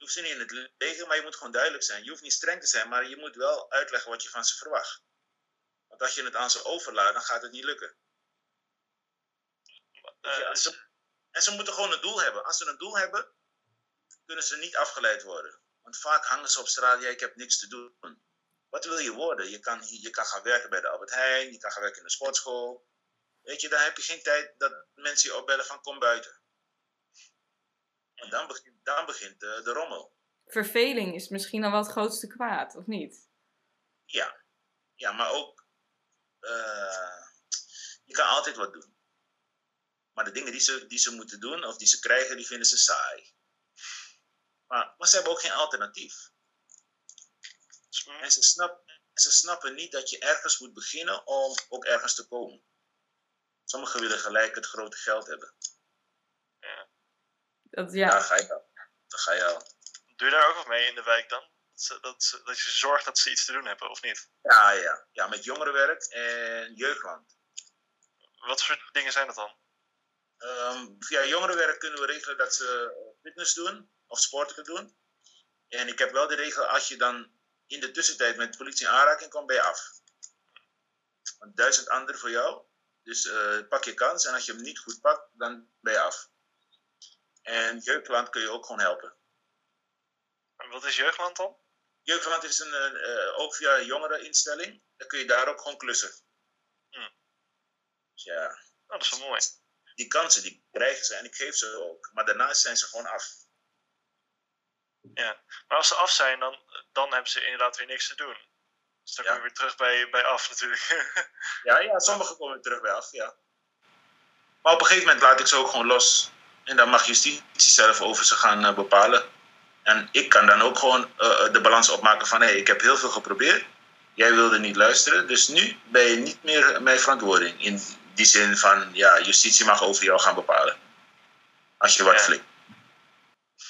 Je hoeft ze niet in het leger, maar je moet gewoon duidelijk zijn. Je hoeft niet streng te zijn, maar je moet wel uitleggen wat je van ze verwacht. Want als je het aan ze overlaat, dan gaat het niet lukken. Eh, Ja, ze- en ze moeten gewoon een doel hebben. Als ze een doel hebben, kunnen ze niet afgeleid worden. Want vaak hangen ze op straat, ja, ik heb niks te doen. Wat wil je worden? Je kan, je kan gaan werken bij de Albert Heijn, je kan gaan werken in de sportschool. Weet je, dan heb je geen tijd dat mensen je opbellen van kom buiten. En dan begint, dan begint de, de rommel. Verveling is misschien dan wel het grootste kwaad, of niet? Ja, ja maar ook, eh, je kan altijd wat doen. Maar de dingen die ze, die ze moeten doen of die ze krijgen, die vinden ze saai. Maar, maar ze hebben ook geen alternatief. En ze, snap, ze snappen niet dat je ergens moet beginnen om ook ergens te komen. Sommigen willen gelijk het grote geld hebben. Dat, Ja. ja. Daar ga je Daar ga je al. Doe je daar ook wat mee in de wijk dan? Dat, ze- dat, ze- dat je zorgt dat ze iets te doen hebben, of niet? Ja, ja. ja, met jongerenwerk en jeugdland. Wat voor dingen zijn dat dan? Ehm, via jongerenwerk kunnen we regelen dat ze fitness doen of sporten doen. En ik heb wel de regel, als je dan in de tussentijd met de politie in aanraking komt, ben je af. Want duizend anderen voor jou. Dus eh, pak je kans en als je hem niet goed pakt, dan ben je af. En jeugdland kun je ook gewoon helpen. En wat is jeugdland dan? Jeugdland is een, eh, ook via een jongereninstelling. Dan kun je daar ook gewoon klussen. Hm. Dus ja, Oh, dat is wel mooi. die kansen die krijgen ze en ik geef ze ook. Maar daarna zijn ze gewoon af. Maar als ze af zijn, dan, dan hebben ze inderdaad weer niks te doen. Dus dan Ja. kom je weer terug bij, bij af natuurlijk. Ja, ja, sommigen komen terug bij af, ja. Maar op een gegeven moment laat ik ze ook gewoon los. En dan mag justitie zelf over ze gaan eh, bepalen. En ik kan dan ook gewoon eh, de balans opmaken van... hé, hey, ik heb heel veel geprobeerd. Jij wilde niet luisteren. Dus nu ben je niet meer mijn verantwoording. In die zin van, ja, justitie mag over jou gaan bepalen. Als je wat Ja. flikt.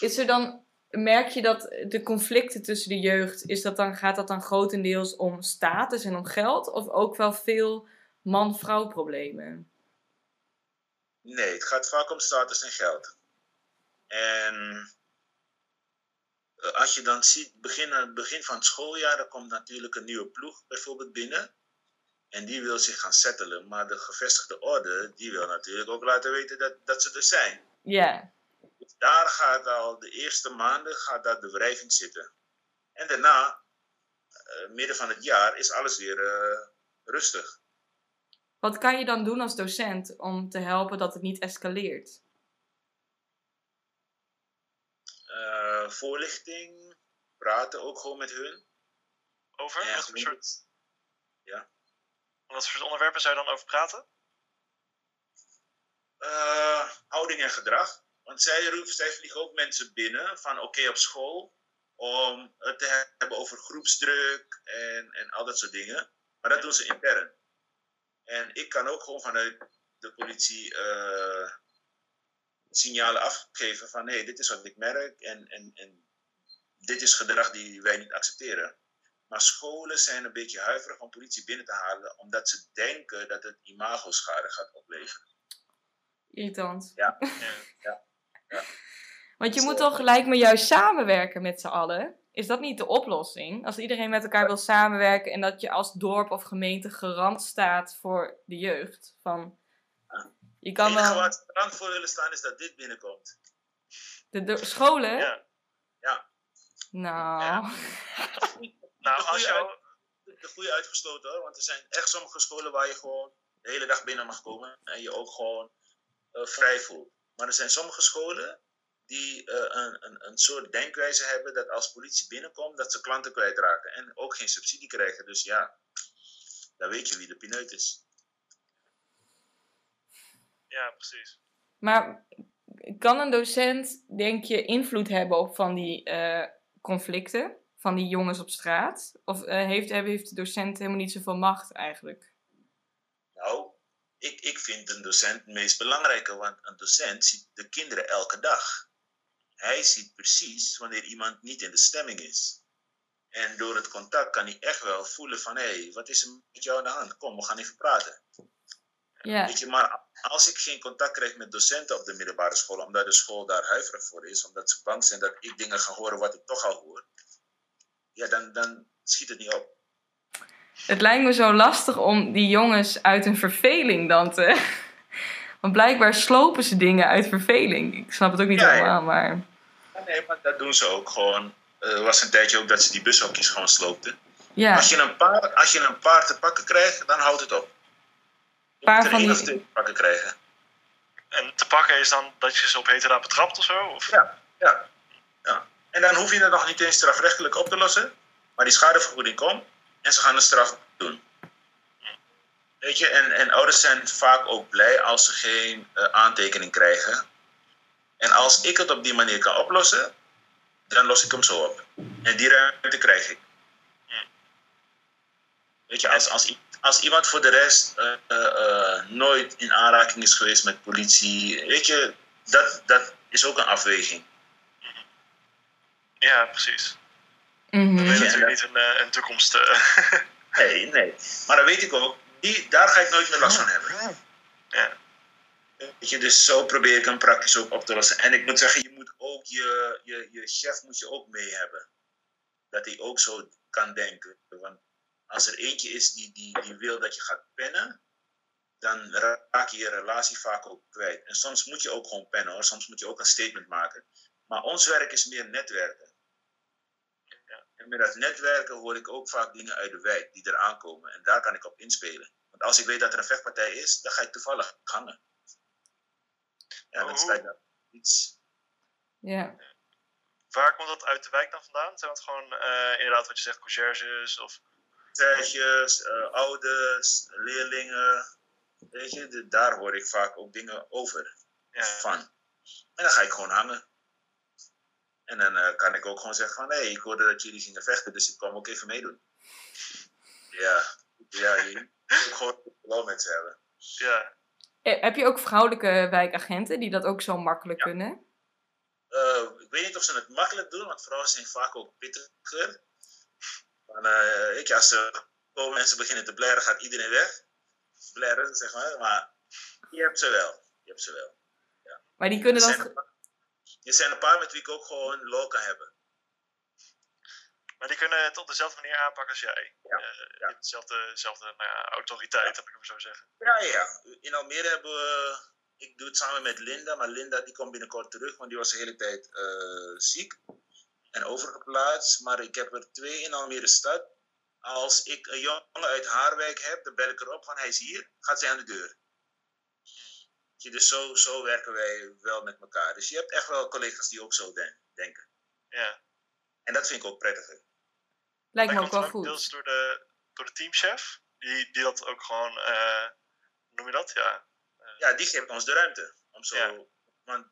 Is er dan, merk je dat de conflicten tussen de jeugd, is dat dan, gaat dat dan grotendeels om status en om geld? Of ook wel veel man-vrouw problemen? Nee, het gaat vaak om status en geld. En eh, als je dan ziet, begin, begin van het schooljaar, dan komt natuurlijk een nieuwe ploeg bijvoorbeeld binnen. En die wil zich gaan settelen. Maar de gevestigde orde, die wil natuurlijk ook laten weten dat, dat ze er zijn. Ja, Dus daar gaat al de eerste maanden gaat daar de wrijving zitten. En daarna, eh, midden van het jaar, is alles weer eh, rustig. Wat kan je dan doen als docent om te helpen dat het niet escaleert? Eh, voorlichting, praten ook gewoon met hun. Over? Ja, wat, voor soort, Ja. wat voor soort onderwerpen zou je dan over praten? Eh, houding en gedrag. Want zij, roept, zij vliegen ook mensen binnen van oké op school om het te hebben over groepsdruk en, en al dat soort dingen. Maar dat doen ze intern. En ik kan ook gewoon vanuit de politie eh, signalen afgeven van hé, dit is wat ik merk en, en, en dit is gedrag die wij niet accepteren. Maar scholen zijn een beetje huiverig om politie binnen te halen, omdat ze denken dat het imagoschade gaat opleveren. Irritant. Ja. Ja. Want je Zo. moet toch gelijk maar juist samenwerken met z'n allen? Is dat niet de oplossing? Als iedereen met elkaar wil samenwerken en dat je als dorp of gemeente garant staat voor de jeugd. Van, je Het kan wel waar ze garant voor willen staan is dat dit binnenkomt. de, de scholen? Ja. Nou, Ja. Nou, de, als jou... uit- de goede uitgestoten hoor, want er zijn echt sommige scholen waar je gewoon de hele dag binnen mag komen. En je ook gewoon uh, vrij voelt. Maar er zijn sommige scholen die uh, een, een, een soort denkwijze hebben dat als politie binnenkomt, dat ze klanten kwijtraken en ook geen subsidie krijgen. Dus ja, dan weet je wie de pineut is. Ja, precies. Maar kan een docent, denk je, invloed hebben op van die uh, conflicten? Van die jongens op straat? Of uh, heeft, heeft de docent helemaal niet zoveel macht eigenlijk? Nou, ik, ik vind een docent het meest belangrijke, want een docent ziet de kinderen elke dag. Hij ziet precies wanneer iemand niet in de stemming is. En door het contact kan hij echt wel voelen van, hé, hey, wat is er met jou aan de hand? Kom, we gaan even praten. Ja. Weet je, maar als ik geen contact krijg met docenten op de middelbare school, omdat de school daar huiverig voor is, omdat ze bang zijn dat ik dingen ga horen wat ik toch al hoor, ja, dan, dan schiet het niet op. Het lijkt me zo lastig om die jongens uit een verveling dan te. Want blijkbaar slopen ze dingen uit verveling. Ik snap het ook niet Ja, helemaal, maar. Nee, maar dat doen ze ook gewoon. Er was een tijdje ook dat ze die bushokjes gewoon sloopten. Ja, Als, je een paar, als je een paar te pakken krijgt, dan houdt het op. Je Paar moet er van één die- of twee te pakken krijgen. En te pakken is dan dat je ze op heterdaad betrapt of zo? Of? Ja, ja, ja. En dan hoef je het nog niet eens strafrechtelijk op te lossen. Maar die schadevergoeding komt en ze gaan de straf doen. Weet je, en, en ouders zijn vaak ook blij als ze geen eh, aantekening krijgen. En als ik het op die manier kan oplossen, dan los ik hem zo op. En die ruimte krijg ik. Weet je, als, als, als iemand voor de rest eh, eh, eh, nooit in aanraking is geweest met politie, weet je, dat, dat is ook een afweging. Ja, precies. mhm. Dan ben je Ja. natuurlijk niet een, een toekomst. eh, Nee, nee. Maar dan weet ik ook, die, daar ga ik nooit meer last van hebben. ja. Weet je, dus zo probeer ik hem praktisch ook op te lossen. En ik moet zeggen, je moet ook je, je, je chef moet je ook mee hebben. Dat hij ook zo kan denken. Want als er eentje is die, die, die wil dat je gaat pennen, dan raak je je relatie vaak ook kwijt. En soms moet je ook gewoon pennen hoor. Soms moet je ook een statement maken. Maar ons werk is meer netwerken. En met dat netwerken hoor ik ook vaak dingen uit de wijk die eraan komen. En daar kan ik op inspelen. Want als ik weet dat er een vechtpartij is, dan ga ik toevallig hangen. Ja, dan Oh. daar iets. ja. Waar komt dat uit de wijk dan vandaan? Zijn het gewoon eh, inderdaad wat je zegt, conciërges? Of... Tijdjes, eh, ouders, leerlingen. Weet je, de- daar hoor ik vaak ook dingen over Ja. van. En dan ga ik gewoon hangen. En dan eh, kan ik ook gewoon zeggen van, hé, hey, ik hoorde dat jullie gingen vechten, dus ik kwam ook even meedoen. Ja, ja je moet gewoon wel met ze hebben. Ja. Eh, Heb je ook vrouwelijke wijkagenten die dat ook zo makkelijk Ja. kunnen? Eh, ik weet niet of ze het makkelijk doen, want vrouwen zijn vaak ook pittiger. Maar, eh, weet je, als er komen mensen beginnen te blaren, gaat iedereen weg. Blaren, zeg maar. Maar je hebt ze wel. Je hebt ze wel. Maar die kunnen Er dat. zijn, een paar, er zijn een paar met wie ik ook gewoon lol kan hebben. Maar die kunnen het op dezelfde manier aanpakken als jij. Ja, ja. hebt dezelfde, dezelfde nou ja, autoriteit, heb ik hem zo zeggen. Ja, ja. In Almere hebben we... Ik doe het samen met Linda, maar Linda die komt binnenkort terug, want die was de hele tijd eh, ziek en overgeplaatst. Maar ik heb er twee in Almere stad. Als ik een jongen uit Haarwijk heb, dan bel ik erop van hij is hier, gaat zij aan de deur. Dus zo, zo werken wij wel met elkaar. Dus je hebt echt wel collega's die ook zo den- denken. Ja. En dat vind ik ook prettiger. Lijkt me ook wel goed. deels door de, door de teamchef, die, die dat ook gewoon, eh, hoe noem je dat? Ja. Ja, die geeft ons de ruimte. Om zo, Ja. Want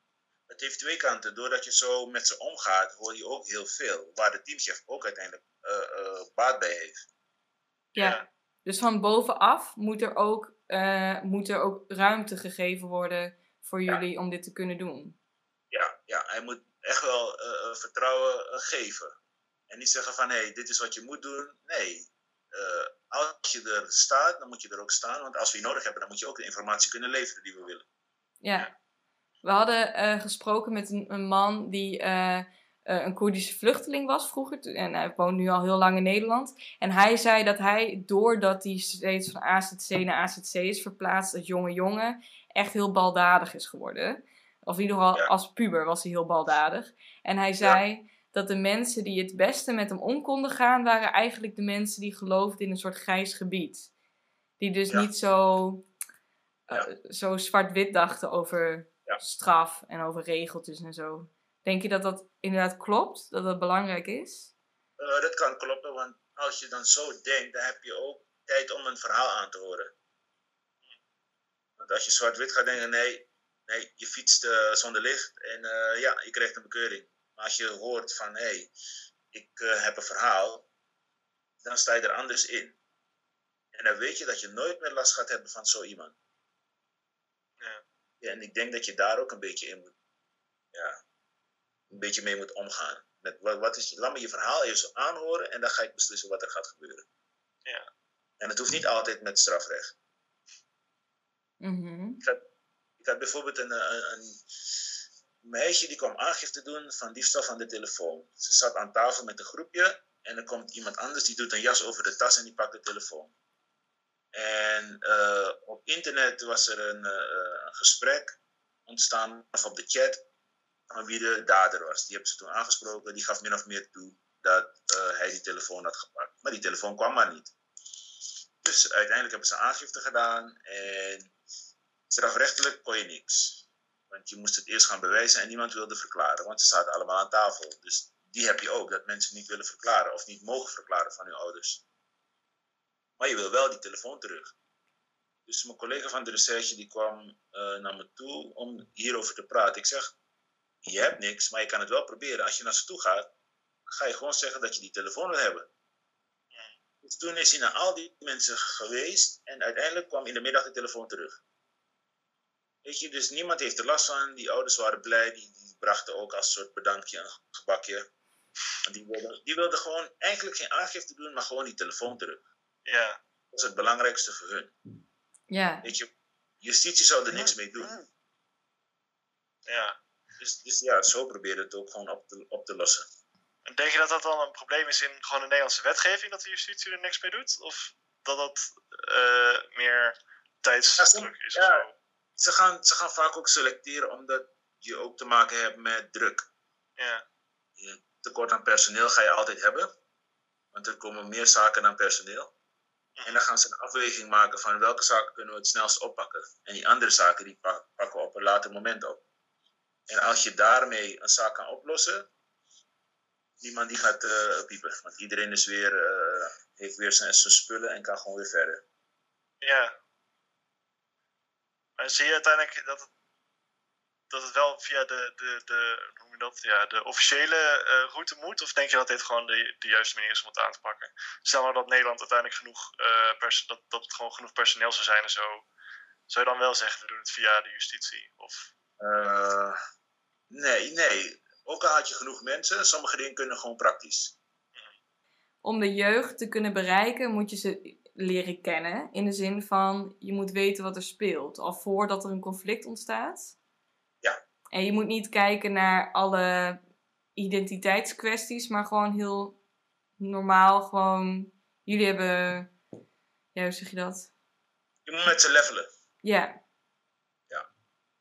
het heeft twee kanten. Doordat je zo met ze omgaat, hoor je ook heel veel. Waar de teamchef ook uiteindelijk eh, eh, baat bij heeft. Ja. Dus van bovenaf moet er ook, eh, moet er ook ruimte gegeven worden voor Ja. jullie om dit te kunnen doen. Ja, ja hij moet echt wel eh, eh, vertrouwen eh, geven. En niet zeggen van, hé, hey, dit is wat je moet doen. Nee. Eh, als je er staat, dan moet je er ook staan. Want als we je nodig hebben, dan moet je ook de informatie kunnen leveren die we willen. Ja. We hadden eh, gesproken met een, een man die eh, een Koerdische vluchteling was vroeger. En hij woont nu al heel lang in Nederland. En hij zei dat hij, doordat hij steeds van AZC naar AZC is verplaatst als jonge jongen, echt heel baldadig is geworden. Of in ieder geval Ja. als puber was hij heel baldadig. En hij zei dat de mensen die het beste met hem om konden gaan, waren eigenlijk de mensen die geloofden in een soort grijs gebied. Die dus Ja. niet zo eh, zo zwart-wit dachten over Ja. straf en over regeltjes en zo. Denk je dat dat inderdaad klopt? Dat dat belangrijk is? Eh, dat kan kloppen, want als je dan zo denkt, dan heb je ook tijd om een verhaal aan te horen. Want als je zwart-wit gaat denken, nee, nee je fietst eh, zonder licht en ja, je krijgt een bekeuring. Maar als je hoort van, hé, hey, ik eh, heb een verhaal, dan sta je er anders in. En dan weet je dat je nooit meer last gaat hebben van zo iemand. Ja. Ja, en ik denk dat je daar ook een beetje in moet, ja, een beetje mee moet omgaan. Met wat, wat is, laat me je verhaal eerst aanhoren en dan ga ik beslissen wat er gaat gebeuren. Ja. En het hoeft niet altijd met strafrecht. Mhm. Ik had bijvoorbeeld een, een, een meisje die kwam aangifte doen van diefstal van de telefoon. Ze zat aan tafel met een groepje en er komt iemand anders die doet een jas over de tas en die pakt de telefoon. En eh, op internet was er een, eh, een gesprek ontstaan, of op de chat, van wie de dader was. Die hebben ze toen aangesproken, die gaf min of meer toe dat eh, hij die telefoon had gepakt. Maar die telefoon kwam maar niet. Dus uiteindelijk hebben ze aangifte gedaan en strafrechtelijk kon je niks. Want je moest het eerst gaan bewijzen en niemand wilde verklaren, want ze zaten allemaal aan tafel. Dus die heb je ook, dat mensen niet willen verklaren of niet mogen verklaren van hun ouders. Maar je wil wel die telefoon terug. Dus mijn collega van de recherche die kwam eh, naar me toe om hierover te praten. Ik zeg, je hebt niks, maar je kan het wel proberen. Als je naar ze toe gaat, ga je gewoon zeggen dat je die telefoon wil hebben. Dus toen is hij naar al die mensen geweest en uiteindelijk kwam in de middag de telefoon terug. Weet je, dus niemand heeft er last van. Die ouders waren blij, die, die brachten ook als soort bedankje een gebakje. En Die wilden, die wilden gewoon eigenlijk geen aangifte doen, maar gewoon die telefoon terug. Ja. Dat is het belangrijkste voor hun. Ja. Weet je, justitie zou er niks mee doen. ja. Dus, dus ja, zo proberen het ook gewoon op te, op te lossen. En denk je dat dat dan een probleem is in gewoon de Nederlandse wetgeving, dat de justitie er niks mee doet? Of dat dat eh, meer tijdsdruk is of ja. Ze gaan, ze gaan vaak ook selecteren omdat je ook te maken hebt met druk. Ja. Je tekort aan personeel ga je altijd hebben. Want er komen meer zaken dan personeel. En dan gaan ze een afweging maken van welke zaken kunnen we het snelst oppakken. En die andere zaken die pak- pakken we op een later moment op. En als je daarmee een zaak kan oplossen, niemand die gaat eh, piepen. Want iedereen is weer, eh, heeft weer zijn, zijn spullen en kan gewoon weer verder. Ja. Maar zie je uiteindelijk dat het, dat het wel via de, de, de, hoe noem je dat? Ja, de officiële eh, route moet? Of denk je dat dit gewoon de, de juiste manier is om het aan te pakken? Stel nou dat Nederland uiteindelijk genoeg, eh, pers- dat, dat het gewoon genoeg personeel zou zijn en zo. Zou je dan wel zeggen, we doen het via de justitie? Of, Eh, nee, nee. Ook al had je genoeg mensen, sommige dingen kunnen gewoon praktisch. Om de jeugd te kunnen bereiken, moet je ze leren kennen. In de zin van, je moet weten wat er speelt. Al voordat er een conflict ontstaat. Ja. En je moet niet kijken naar alle identiteitskwesties, maar gewoon heel normaal. Gewoon, jullie hebben, ja, hoe zeg je dat? Je moet met ze levelen. Ja,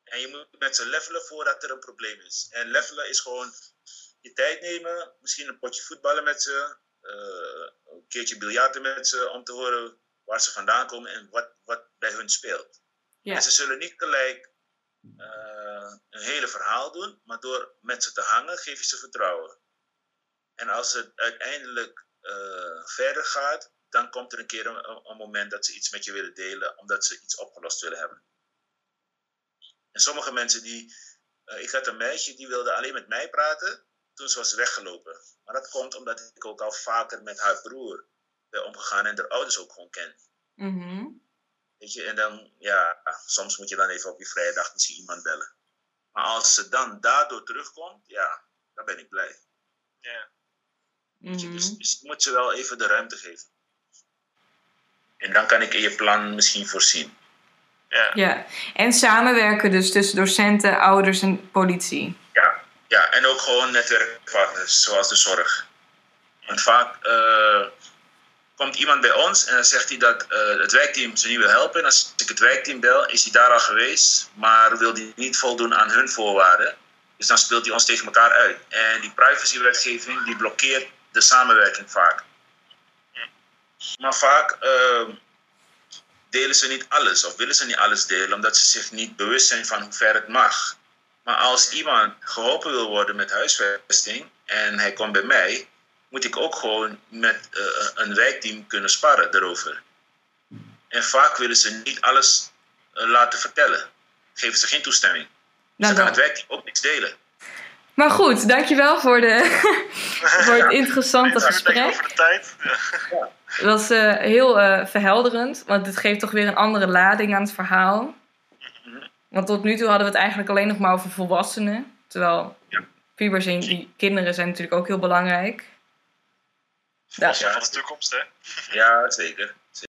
En je moet met ze levelen voordat er een probleem is. En levelen is gewoon je tijd nemen, misschien een potje voetballen met ze, eh, een keertje biljarten met ze, om te horen waar ze vandaan komen en wat, wat bij hun speelt. ja, En ze zullen niet gelijk eh, een hele verhaal doen, maar door met ze te hangen geef je ze vertrouwen. En als het uiteindelijk eh, verder gaat, dan komt er een keer een, een moment dat ze iets met je willen delen, omdat ze iets opgelost willen hebben. En sommige mensen die. eh, ik had een meisje die wilde alleen met mij praten toen ze was weggelopen. Maar dat komt omdat ik ook al vaker met haar broer ben omgegaan en de ouders ook gewoon ken. mhm. Weet je, en dan, ja, soms moet je dan even op je vrije dag misschien iemand bellen. Maar als ze dan daardoor terugkomt, ja, dan ben ik blij. ja. Weet je, mhm. dus, dus je moet ze wel even de ruimte geven. En dan kan ik in je plan misschien voorzien. Ja. ja. En samenwerken dus tussen docenten, ouders en politie. Ja, en ook gewoon netwerkpartners, zoals de zorg. Want vaak eh, komt iemand bij ons en dan zegt hij dat eh, het wijkteam ze niet wil helpen. En als ik het wijkteam bel, is hij daar al geweest, maar wil hij niet voldoen aan hun voorwaarden. Dus dan speelt hij ons tegen elkaar uit. En die privacywetgeving die blokkeert de samenwerking vaak. Maar vaak eh, delen ze niet alles of willen ze niet alles delen omdat ze zich niet bewust zijn van hoe ver het mag. Maar als iemand geholpen wil worden met huisvesting en hij komt bij mij, moet ik ook gewoon met uh, een wijkteam kunnen sparren erover. En vaak willen ze niet alles uh, laten vertellen. Geven ze geen toestemming. Nou, ze gaan het wijkteam ook niks delen. Maar goed, dankjewel voor, de, voor het interessante gesprek. Over de tijd. Ja. Het was uh, heel verhelderend, want het geeft toch weer een andere lading aan het verhaal. Want tot nu toe hadden we het eigenlijk alleen nog maar over volwassenen. Terwijl ja. pubers en die kinderen zijn natuurlijk ook heel belangrijk. Dat is van de toekomst, hè? Ja, zeker.